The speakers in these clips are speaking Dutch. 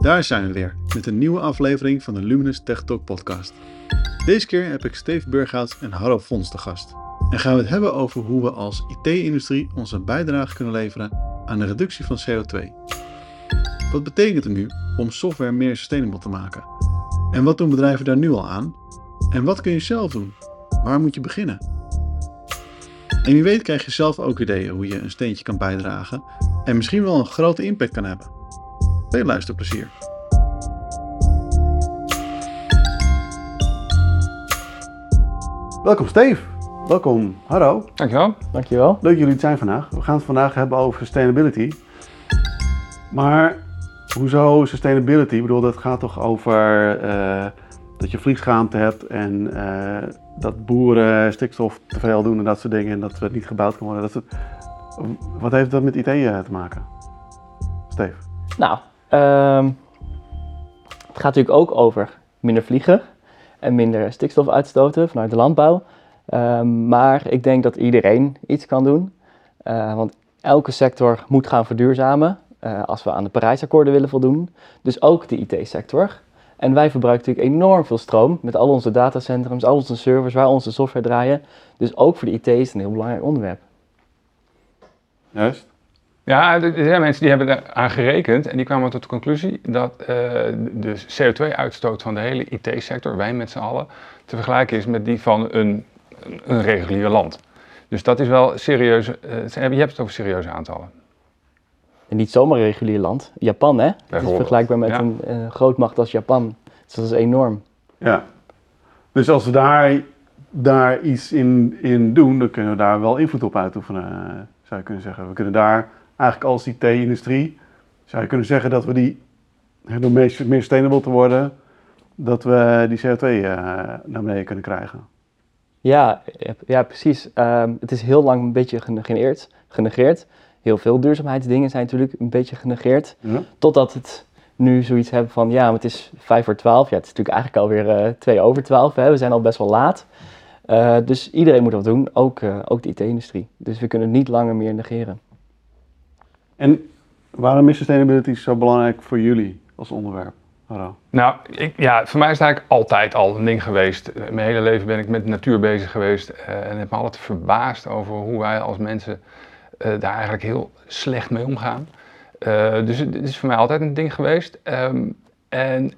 Daar zijn we weer met een nieuwe aflevering van de Luminous Tech Talk podcast. Deze keer heb ik Steve Burghouts en Harro Fons te gast. En gaan we het hebben over hoe we als IT-industrie onze bijdrage kunnen leveren aan de reductie van CO2. Wat betekent het nu om software meer sustainable te maken? En wat doen bedrijven daar nu al aan? En wat kun je zelf doen? Waar moet je beginnen? En wie weet krijg je zelf ook ideeën hoe je een steentje kan bijdragen en misschien wel een grote impact kan hebben. Veel luisterplezier. Welkom Steve. Welkom Harro. Dankjewel. Dankjewel. Leuk dat jullie het zijn vandaag. We gaan het vandaag hebben over sustainability. Maar hoezo sustainability? Ik bedoel, dat gaat toch over eh, dat je vliegschaamte hebt en eh, dat boeren stikstof te veel doen en dat soort dingen en dat het niet gebouwd kan worden. Dat soort... Wat heeft dat met IT te maken? Steve? Nou, ehm, het gaat natuurlijk ook over minder vliegen en minder stikstof uitstoten vanuit de landbouw. Ehm, maar ik denk dat iedereen iets kan doen. Eh, want elke sector moet gaan verduurzamen eh, als we aan de Parijsakkoorden willen voldoen. Dus ook de IT-sector. En wij verbruiken natuurlijk enorm veel stroom met al onze datacentrums, al onze servers waar onze software draaien. Dus ook voor de IT is het een heel belangrijk onderwerp. Juist. Ja, er zijn mensen die hebben eraan gerekend en die kwamen tot de conclusie dat uh, de CO2-uitstoot van de hele IT-sector, wij met z'n allen, te vergelijken is met die van een, een regulier land. Dus dat is wel serieus, uh, je hebt het over serieuze aantallen. En niet zomaar een regulier land. Japan, hè? Het is vergelijkbaar met ja. een uh, grootmacht als Japan. Dus dat is enorm. Ja. Dus als we daar, daar iets in, in doen, dan kunnen we daar wel invloed op uitoefenen, zou je kunnen zeggen. We kunnen daar eigenlijk als IT-industrie, zou je kunnen zeggen dat we die, door meer, meer sustainable te worden, dat we die CO2 uh, naar beneden kunnen krijgen. Ja, ja precies. Um, het is heel lang een beetje genegeerd. genegeerd. Heel veel duurzaamheidsdingen zijn natuurlijk een beetje genegeerd. Ja. Totdat het nu zoiets hebben van, ja, maar het is vijf voor twaalf. Ja, het is natuurlijk eigenlijk alweer uh, twee over twaalf. We zijn al best wel laat. Uh, dus iedereen moet dat doen, ook, ook de IT-industrie. Dus we kunnen het niet langer meer negeren. En waarom is sustainability zo belangrijk voor jullie als onderwerp? Nou, ik, ja, voor mij is het eigenlijk altijd al een ding geweest. Mijn hele leven ben ik met natuur bezig geweest uh, en heb me altijd verbaasd over hoe wij als mensen uh, daar eigenlijk heel slecht mee omgaan. Dus het is voor mij altijd een ding geweest. Um, en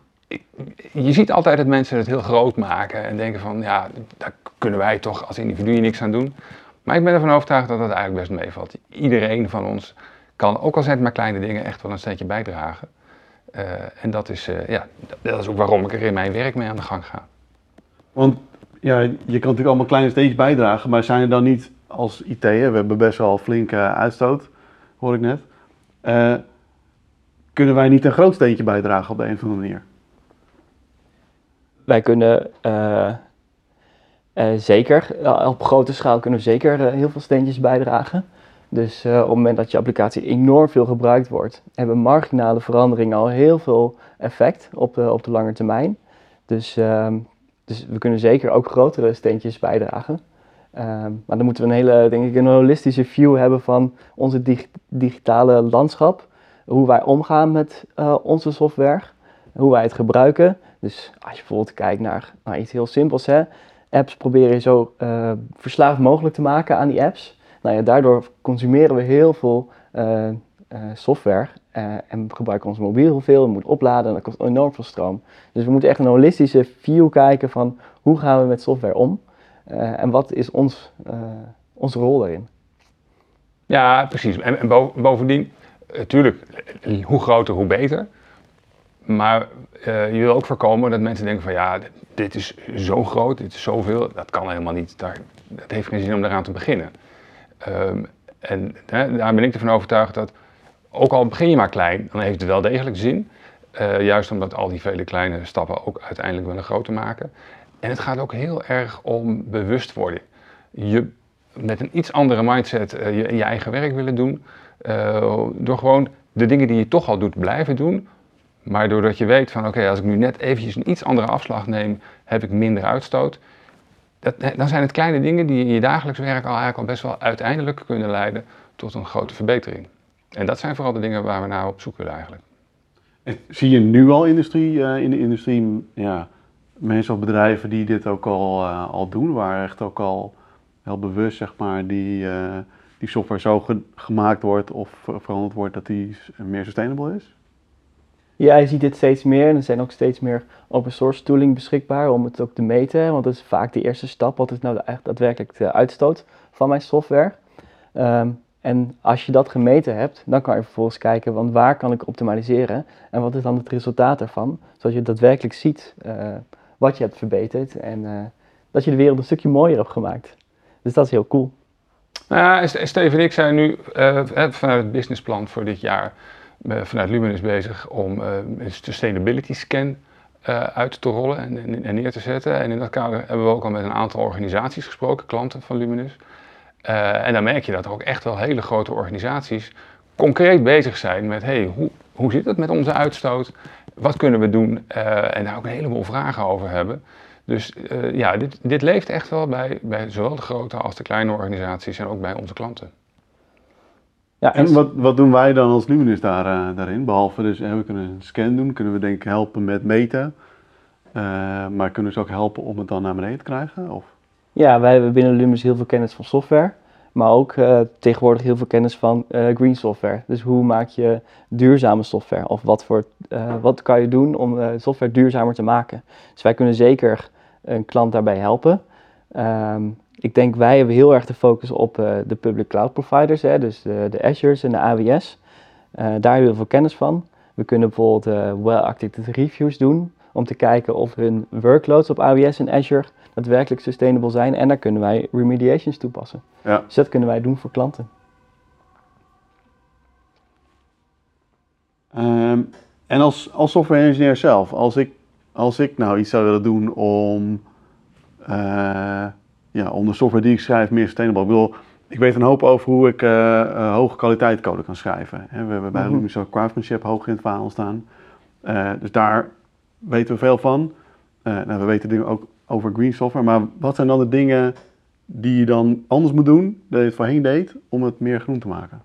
je ziet altijd dat mensen het heel groot maken en denken van, ja, daar kunnen wij toch als individu niks aan doen. Maar ik ben ervan overtuigd dat dat eigenlijk best meevalt. Iedereen van ons kan, ook al zijn het maar kleine dingen, echt wel een steentje bijdragen. Uh, en dat is, uh, ja, dat is ook waarom ik er in mijn werk mee aan de gang ga. Want ja, je kan natuurlijk allemaal kleine steentjes bijdragen, maar zijn er dan niet als IT, we hebben best wel flinke uitstoot, hoor ik net. Uh, kunnen wij niet een groot steentje bijdragen op de een of andere manier? Wij kunnen zeker, op grote schaal kunnen we zeker heel veel steentjes bijdragen. Dus uh, op het moment dat je applicatie enorm veel gebruikt wordt, hebben marginale veranderingen al heel veel effect op de, op de lange termijn. Dus, uh, dus we kunnen zeker ook grotere steentjes bijdragen. Uh, maar dan moeten we een hele, denk ik, een holistische view hebben van onze dig digitale landschap. Hoe wij omgaan met uh, onze software, hoe wij het gebruiken. Dus als je bijvoorbeeld kijkt naar, iets heel simpels, hè. apps proberen je zo uh, verslaafd mogelijk te maken aan die apps. Nou ja, daardoor consumeren we heel veel uh, uh, software uh, en we gebruiken ons mobiel heel veel, we moeten opladen en dat kost enorm veel stroom. Dus we moeten echt een holistische view kijken van hoe gaan we met software om en wat is ons, onze rol daarin. Ja, precies. En, en bovendien, natuurlijk, hoe groter hoe beter. Maar je wil ook voorkomen dat mensen denken van ja, dit is zo groot, dit is zoveel, dat kan helemaal niet. Daar, dat heeft geen zin om daaraan te beginnen. Um, en daar ben ik ervan overtuigd dat, ook al begin je maar klein, dan heeft het wel degelijk zin. Uh, juist omdat al die vele kleine stappen ook uiteindelijk wel een grote maken. En het gaat ook heel erg om bewustwording. Je met een iets andere mindset uh, je, je, eigen werk willen doen. Uh, door gewoon de dingen die je toch al doet blijven doen. Maar doordat je weet van oké, als ik nu net eventjes een iets andere afslag neem, heb ik minder uitstoot. Dat, dan zijn het kleine dingen die in je dagelijks werk al eigenlijk al best wel uiteindelijk kunnen leiden tot een grote verbetering. En dat zijn vooral de dingen waar we naar op zoek willen eigenlijk. En zie je nu al industrie, eh, in de industrie, ja, mensen of bedrijven die dit ook al, eh, al doen, waar echt ook al heel bewust zeg maar, die, eh, die software zo ge- gemaakt wordt of ver- veranderd wordt dat die meer sustainable is? Ja, je ziet dit steeds meer en er zijn ook steeds meer open source tooling beschikbaar om het ook te meten. Want dat is vaak de eerste stap. Wat is nou de, daadwerkelijk de uitstoot van mijn software? Ehm, en als je dat gemeten hebt, dan kan je vervolgens kijken, want waar kan ik optimaliseren? En wat is dan het resultaat ervan? Zodat je daadwerkelijk ziet eh, wat je hebt verbeterd en eh, dat je de wereld een stukje mooier hebt gemaakt. Dus dat is heel cool. Nou en ik zijn nu eh, vanuit het businessplan voor dit jaar eh, vanuit Luminous bezig om eh, een sustainability scan eh, uit te rollen en, neer te zetten. En in dat kader hebben we ook al met een aantal organisaties gesproken, klanten van Luminous. Eh, en dan merk je dat er ook echt wel hele grote organisaties concreet bezig zijn met hey, hoe, hoe zit het met onze uitstoot? Wat kunnen we doen? En daar ook een heleboel vragen over hebben. Dus ja, dit, dit leeft echt wel bij, bij zowel de grote als de kleine organisaties en ook bij onze klanten. Ja, En wat, wat doen wij dan als Luminus daar, eh, daarin? Behalve dus, we kunnen een scan doen, kunnen we denk ik helpen met meten. Eh, maar kunnen ze ook helpen om het dan naar beneden te krijgen? Of? Ja, wij hebben binnen Lumus heel veel kennis van software, maar ook eh, tegenwoordig heel veel kennis van green software. Dus hoe maak je duurzame software? Of wat, voor, wat kan je doen om software duurzamer te maken? Dus wij kunnen zeker een klant daarbij helpen. Ehm, ik denk wij hebben heel erg de focus op eh, de public cloud providers, hè, dus de, de Azure's en de AWS. Eh, daar hebben we heel veel kennis van. We kunnen bijvoorbeeld eh well-architected reviews doen om te kijken of hun workloads op AWS en Azure daadwerkelijk sustainable zijn. En daar kunnen wij remediations toepassen. Ja. Dus dat kunnen wij doen voor klanten. Ehm, en als, als software engineer zelf, als ik, als ik nou iets zou willen doen om, ja, om de software die ik schrijf meer sustainable. Ik bedoel, ik weet een hoop over hoe ik eh, eh, hoge kwaliteit code kan schrijven. We hebben bij. Lumix ook craftsmanship hoog in het vaandel staan. Eh, dus daar weten we veel van. Nou, we weten dingen ook over green software. Maar wat zijn dan de dingen die je dan anders moet doen dan je het voorheen deed om het meer groen te maken?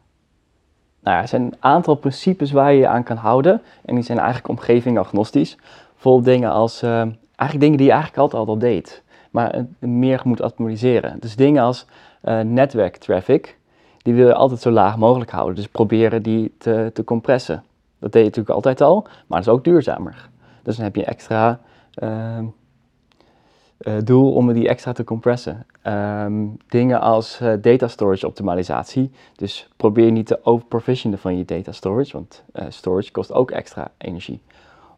Nou ja, er zijn een aantal principes waar je je aan kan houden. En die zijn eigenlijk omgeving-agnostisch. Bijvoorbeeld dingen als, eigenlijk dingen die je eigenlijk altijd al deed. Maar meer moet optimaliseren. Dus dingen als eh netwerktraffic, die wil je altijd zo laag mogelijk houden. Dus proberen die te, te compressen. Dat deed je natuurlijk altijd al, maar dat is ook duurzamer. Dus dan heb je extra ehm, eh, doel om die extra te compressen. Ehm, dingen als eh, data storage optimalisatie. Dus probeer niet te overprovisionen van je data storage, want storage kost ook extra energie.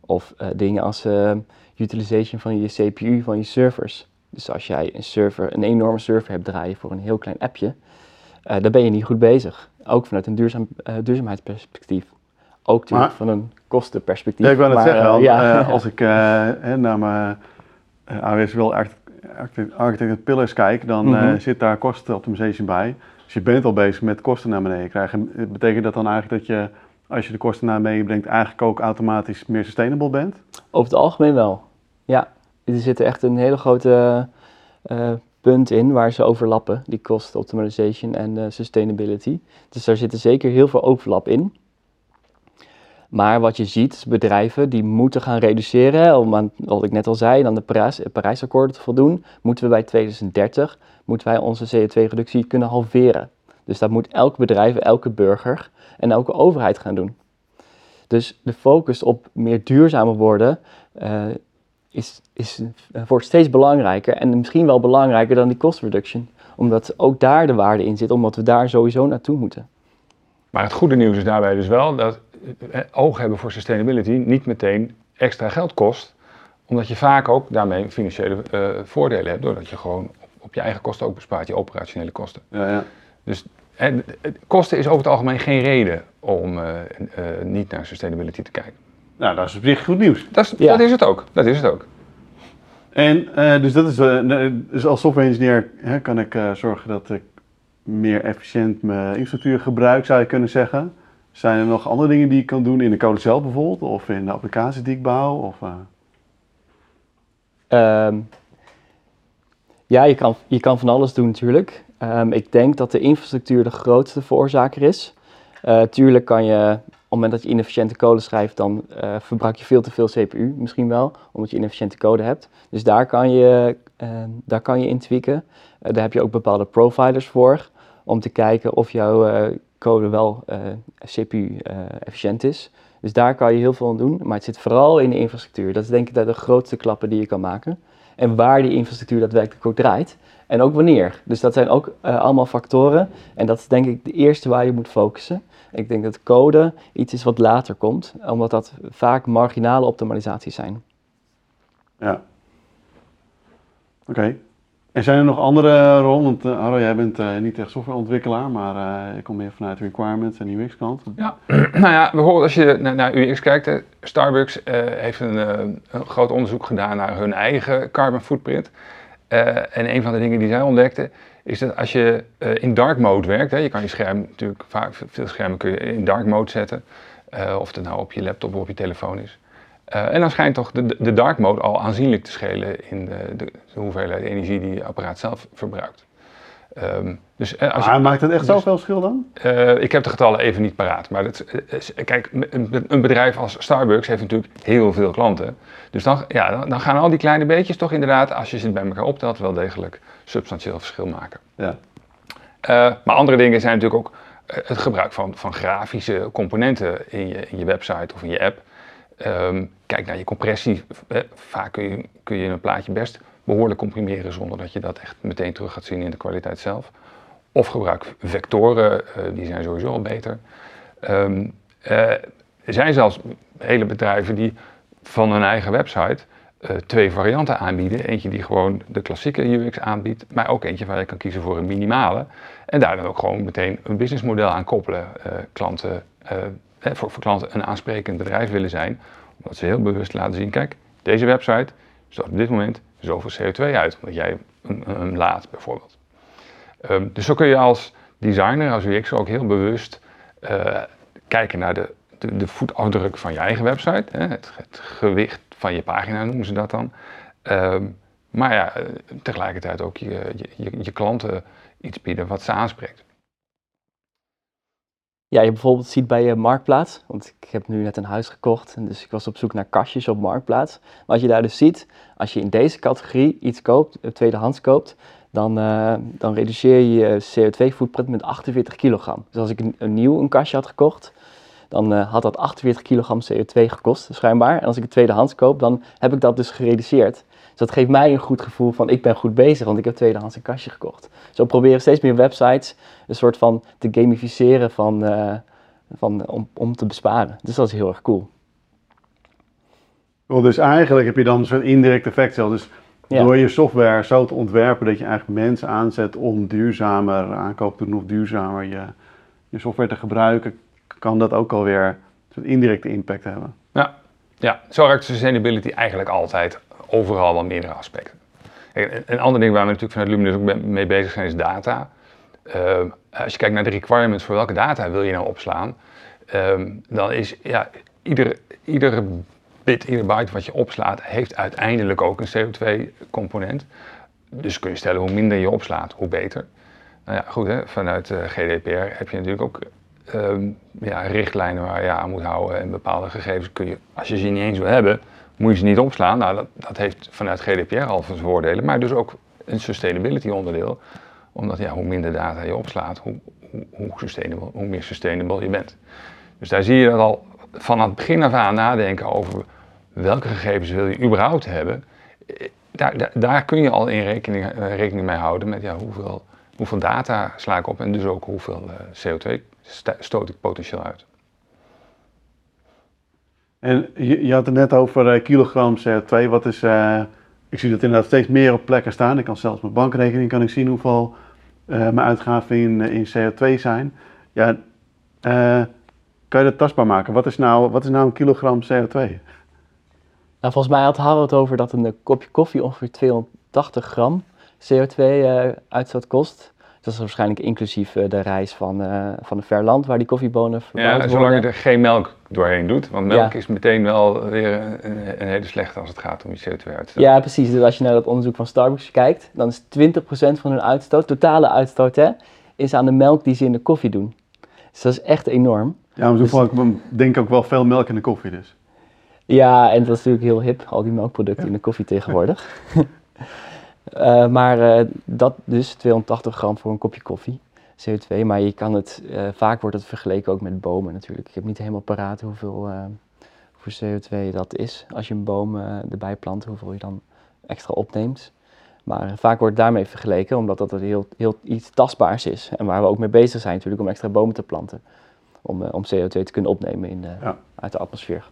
Of dingen als eh, utilization van je CPU, van je servers. Dus als jij een server, een enorme server hebt draaien voor een heel klein appje, eh dan ben je niet goed bezig. Ook vanuit een duurzaam, eh, duurzaamheidsperspectief. Ook natuurlijk van een kostenperspectief. Ja, ik net maar, zeggen, eh, ja. als ik naar mijn AWS wel Architect Pillars kijk, dan Mhm. zit daar kostenoptimization bij. Dus je bent al bezig met kosten naar beneden krijgen. En Betekent dat dan eigenlijk dat je, als je de kosten naar beneden brengt, eigenlijk ook automatisch meer sustainable bent? Over het algemeen wel. Ja, er zit echt een hele grote eh, punt in waar ze overlappen, die cost optimization en sustainability. Dus daar zit er zeker heel veel overlap in. Maar wat je ziet, bedrijven die moeten gaan reduceren, om aan, wat ik net al zei, aan de Parijs, Parijsakkoorden te voldoen, moeten we bij 2030 moeten wij onze CO2-reductie kunnen halveren. Dus dat moet elk bedrijf, elke burger en elke overheid gaan doen. Dus de focus op meer duurzamer worden eh, is, is, eh, wordt steeds belangrijker en misschien wel belangrijker dan die cost reduction. Omdat ook daar de waarde in zit, omdat we daar sowieso naartoe moeten. Maar het goede nieuws is daarbij dus wel dat eh, oog hebben voor sustainability niet meteen extra geld kost. Omdat je vaak ook daarmee financiële eh, voordelen hebt. Doordat je gewoon op, je eigen kosten ook bespaart, je operationele kosten. Ja, ja. Dus en, eh, kosten is over het algemeen geen reden om eh, eh, niet naar sustainability te kijken. Nou, dat is op zich goed nieuws. Dat is, Ja. dat is het ook. Dat is het ook. En eh, dus, dat is, eh, dus als software engineer hè, kan ik eh, zorgen dat ik meer efficiënt mijn infrastructuur gebruik, zou je kunnen zeggen. Zijn er nog andere dingen die ik kan doen in de code zelf bijvoorbeeld? Of in de applicatie die ik bouw? Of, eh, Ehm, ja, je kan, je kan van alles doen natuurlijk. Ehm, ik denk dat de infrastructuur de grootste veroorzaker is. Eh, tuurlijk kan je het moment dat je inefficiënte code schrijft, dan uh, verbruik je veel te veel CPU misschien wel, omdat je inefficiënte code hebt. Dus daar kan je, uh, daar kan je in tweaken. Uh, daar heb je ook bepaalde providers voor, om te kijken of jouw code wel CPU-efficiënt is. Dus daar kan je heel veel aan doen, maar het zit vooral in de infrastructuur. Dat is denk ik de grootste klappen die je kan maken. En waar die infrastructuur daadwerkelijk ook draait. En ook wanneer. Dus dat zijn ook allemaal factoren. En dat is denk ik de eerste waar je moet focussen. Ik denk dat code iets is wat later komt, omdat dat vaak marginale optimalisaties zijn. Ja. Oké. En zijn er nog andere rollen? Want uh, jij bent uh, niet echt softwareontwikkelaar, maar uh, je komt meer vanuit requirements en UX-kant. Ja, nou ja, bijvoorbeeld als je naar, naar UX kijkt, Starbucks heeft een, groot onderzoek gedaan naar hun eigen carbon footprint. en een van de dingen die zij ontdekten is dat als je in dark mode werkt, hè, je kan je scherm natuurlijk vaak, veel schermen kun je in dark mode zetten, of het nou op je laptop of op je telefoon is. Uh, en dan schijnt toch de, de, dark mode al aanzienlijk te schelen in de, de, de hoeveelheid energie die je apparaat zelf verbruikt. Um, dus, eh, als je, maakt het echt dus, zoveel verschil dan? Uh, ik heb de getallen even niet paraat. Maar dat, uh, kijk, een, een, bedrijf als Starbucks heeft natuurlijk heel veel klanten. Dus dan, ja, dan, dan, gaan al die kleine beetjes toch inderdaad, als je ze bij elkaar optelt, wel degelijk substantieel verschil maken. Ja. Uh, maar andere dingen zijn natuurlijk ook het gebruik van, van grafische componenten in je, in je website of in je app. Um, kijk naar je compressie. Vaak kun je, kun je een plaatje best behoorlijk comprimeren zonder dat je dat echt meteen terug gaat zien in de kwaliteit zelf. Of gebruik vectoren, uh, die zijn sowieso al beter. Um, uh, er zijn zelfs hele bedrijven die van hun eigen website twee varianten aanbieden. Eentje die gewoon de klassieke UX aanbiedt, maar ook eentje waar je kan kiezen voor een minimale. En daar dan ook gewoon meteen een businessmodel aan koppelen. klanten, voor, voor klanten een aansprekend bedrijf willen zijn, omdat ze heel bewust laten zien, kijk, deze website stoot op dit moment zoveel CO2 uit, omdat jij hem laat bijvoorbeeld. Um, dus zo kun je als designer, als UX ook heel bewust uh, kijken naar de, de, de, voetafdruk van je eigen website, hè, het, gewicht van je pagina noemen ze dat dan. Um, maar ja, eh, tegelijkertijd ook je, je, je klanten iets bieden wat ze aanspreekt. Ja, je bijvoorbeeld ziet bij je Marktplaats, want ik heb nu net een huis gekocht, en dus ik was op zoek naar kastjes op Marktplaats. Maar wat je daar dus ziet, als je in deze categorie iets koopt, eh, tweedehands koopt, dan, uh, dan reduceer je je CO2-footprint met 48 kilogram. Dus als ik een, een, nieuw een kastje had gekocht, dan uh, had dat 48 kilogram CO2 gekost, schijnbaar. En als ik het tweedehands koop, dan heb ik dat dus gereduceerd. Dus dat geeft mij een goed gevoel van ik ben goed bezig, want ik heb tweedehands een kastje gekocht. Zo proberen steeds meer websites een soort van te gamificeren van, uh, van, om, om te besparen. Dus dat is heel erg cool. Well, dus eigenlijk heb je dan een soort indirect effect zelf. Dus door je software zo te ontwerpen dat je eigenlijk mensen aanzet om duurzamer aankoop te doen of duurzamer je, je software te gebruiken, kan dat ook alweer een soort indirecte impact hebben. Ja, zo werkt sustainability eigenlijk altijd overal wel meerdere aspecten. Een ander ding waar we natuurlijk vanuit Luminous ook mee bezig zijn is data. Uh, als je kijkt naar de requirements voor welke data wil je nou opslaan, um, dan is ja, iedere, iedere bit, iedere byte wat je opslaat, heeft uiteindelijk ook een CO2-component. Dus kun je stellen hoe minder je opslaat, hoe beter. Nou ja, goed, hè, vanuit uh, GDPR heb je natuurlijk ook um, ja, richtlijnen waar je aan moet houden en bepaalde gegevens kun je, als je ze niet eens wil hebben, moet je ze niet opslaan. Nou, dat, dat heeft vanuit GDPR al zijn voordelen, maar dus ook een sustainability onderdeel. Omdat ja, hoe minder data je opslaat, hoe, hoe, hoe, sustainable, hoe meer sustainable je bent. Dus daar zie je dat al van het begin af aan nadenken over welke gegevens wil je überhaupt hebben. Daar, daar, daar kun je al in rekening, uh, rekening mee houden met ja, hoeveel, hoeveel data sla ik op en dus ook hoeveel uh, CO2 stoot ik potentieel uit. En je, je had het net over uh, kilogram CO2. Wat is, uh, ik zie dat inderdaad steeds meer op plekken staan. Ik kan zelfs mijn bankrekening kan ik zien hoeveel uh, mijn uitgaven in, in CO2 zijn. Ja, kan je dat tastbaar maken? Wat is nou, wat is nou een kilogram CO2? Nou, volgens mij had Harald het over dat een kopje koffie ongeveer 280 gram CO2-uitstoot kost. Dat is waarschijnlijk inclusief uh, de reis van, uh, van een ver land waar die koffiebonen verbouwd ja, zolang je er geen melk doorheen doet. Want melk ja. is meteen wel weer een, een, hele slechte als het gaat om je CO2-uitstoot. Ja, precies. Dus als je naar dat onderzoek van Starbucks kijkt, dan is 20% van hun uitstoot, totale uitstoot, hè, is aan de melk die ze in de koffie doen. Dus dat is echt enorm. Ja, maar zo val ik denk ook wel veel melk in de koffie dus. Ja, en dat is natuurlijk heel hip, al die melkproducten in de koffie tegenwoordig. Eh, maar eh, dat dus 280 gram voor een kopje koffie, CO2. Maar je kan het, eh, vaak wordt het vergeleken ook met bomen natuurlijk. Ik heb niet helemaal paraat hoeveel, hoeveel CO2 dat is als je een boom erbij plant, hoeveel je dan extra opneemt. Maar vaak wordt daarmee vergeleken, omdat dat heel, heel iets tastbaars is. En waar we ook mee bezig zijn natuurlijk om extra bomen te planten. Om, om CO2 te kunnen opnemen in de, uit de atmosfeer.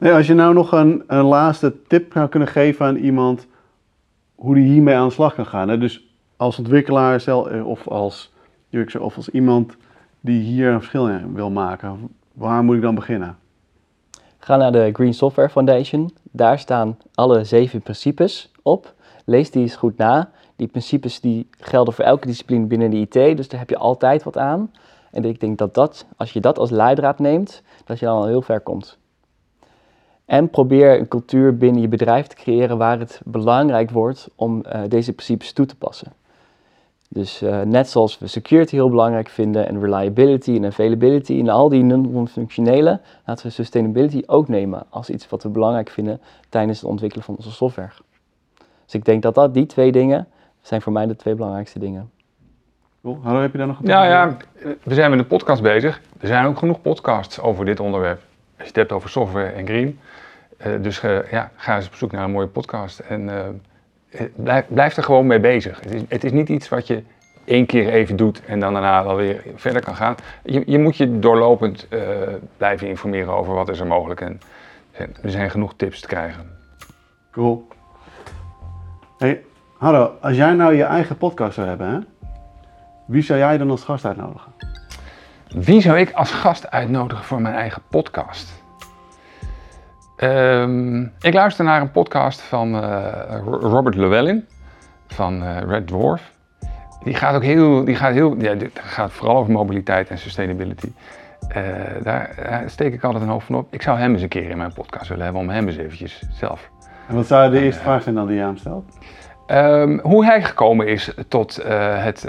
Als je nou nog een, een laatste tip zou kunnen geven aan iemand hoe die hiermee aan de slag kan gaan. Hè? Dus als ontwikkelaar zelf, eh, of als of als iemand die hier een verschil in wil maken, waar moet ik dan beginnen? Ga naar de Green Software Foundation. Daar staan alle zeven principes op. Lees die eens goed na. Die principes die gelden voor elke discipline binnen de IT, dus daar heb je altijd wat aan. En ik denk dat, dat als je dat als leidraad neemt, dat je dan al heel ver komt. En probeer een cultuur binnen je bedrijf te creëren waar het belangrijk wordt om uh, deze principes toe te passen. Dus uh, net zoals we security heel belangrijk vinden en reliability en availability en al die non-functionele, laten we sustainability ook nemen als iets wat we belangrijk vinden tijdens het ontwikkelen van onze software. Dus ik denk dat, dat die twee dingen zijn voor mij de twee belangrijkste dingen. Cool. Hallo, heb je daar nog een Ja, ja, we zijn met een podcast bezig. Er zijn ook genoeg podcasts over dit onderwerp. Als je het hebt over software en green. Uh, dus uh, ja, ga eens op zoek naar een mooie podcast. En blijf, blijf, er gewoon mee bezig. Het is, het is, niet iets wat je één keer even doet en dan daarna wel weer verder kan gaan. Je, je moet je doorlopend blijven informeren over wat is er mogelijk. En er zijn genoeg tips te krijgen. Cool. Hey, Harro, als jij nou je eigen podcast zou hebben, hè? wie zou jij dan als gast uitnodigen? Wie zou ik als gast uitnodigen voor mijn eigen podcast? Um, ik luister naar een podcast van uh, Robert Llewellyn van uh, Red Dwarf. Die gaat ook heel, die gaat heel, ja, gaat vooral over mobiliteit en sustainability. Uh, daar, daar, steek ik altijd een hoop van op. Ik zou hem eens een keer in mijn podcast willen hebben om hem eens eventjes zelf. En wat zou de eerste vraag zijn dan die je aan stelt? Um, hoe hij gekomen is tot het.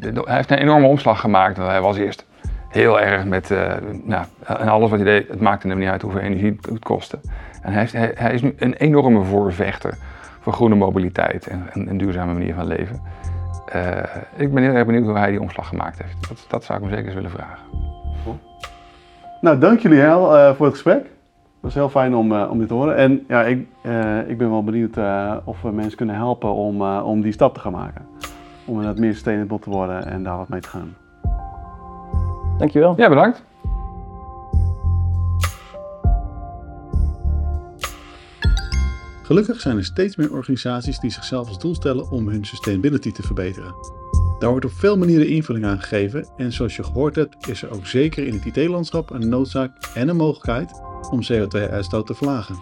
Hij heeft een enorme omslag gemaakt. Hij was eerst heel erg met, uh, nou, alles wat hij deed, het maakte hem niet uit hoeveel energie het kostte. En hij, hij, is nu een enorme voorvechter voor groene mobiliteit en een, duurzame manier van leven. Uh, ik ben heel erg benieuwd hoe hij die omslag gemaakt heeft. Dat, dat zou ik hem zeker eens willen vragen. Nou, dank jullie heel uh, voor het gesprek. Het was heel fijn om, om dit te horen. En ja, ik, ik ben wel benieuwd of we mensen kunnen helpen om, om die stap te gaan maken. Om inderdaad meer sustainable te worden en daar wat mee te gaan. Dankjewel. Ja, bedankt. Gelukkig zijn er steeds meer organisaties die zichzelf als doel stellen om hun sustainability te verbeteren. Daar wordt op veel manieren invulling aan gegeven en zoals je gehoord hebt is er ook zeker in het IT-landschap een noodzaak en een mogelijkheid om CO2-uitstoot te verlagen.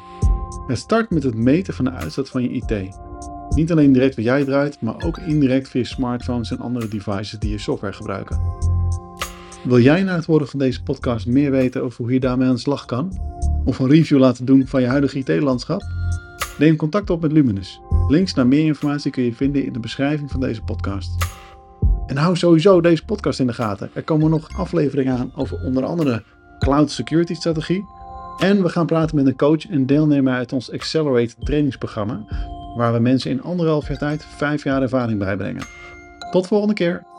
Het start met het meten van de uitstoot van je IT. Niet alleen direct wat jij draait, maar ook indirect via smartphones en andere devices die je software gebruiken. Wil jij na het horen van deze podcast meer weten over hoe je daarmee aan de slag kan? Of een review laten doen van je huidige IT-landschap? Neem contact op met Luminous. Links naar meer informatie kun je vinden in de beschrijving van deze podcast. En hou sowieso deze podcast in de gaten. Er komen nog afleveringen aan over onder andere cloud security strategie. En we gaan praten met een coach en deelnemer uit ons Accelerate trainingsprogramma, waar we mensen in anderhalf jaar tijd vijf jaar ervaring bijbrengen. Tot volgende keer!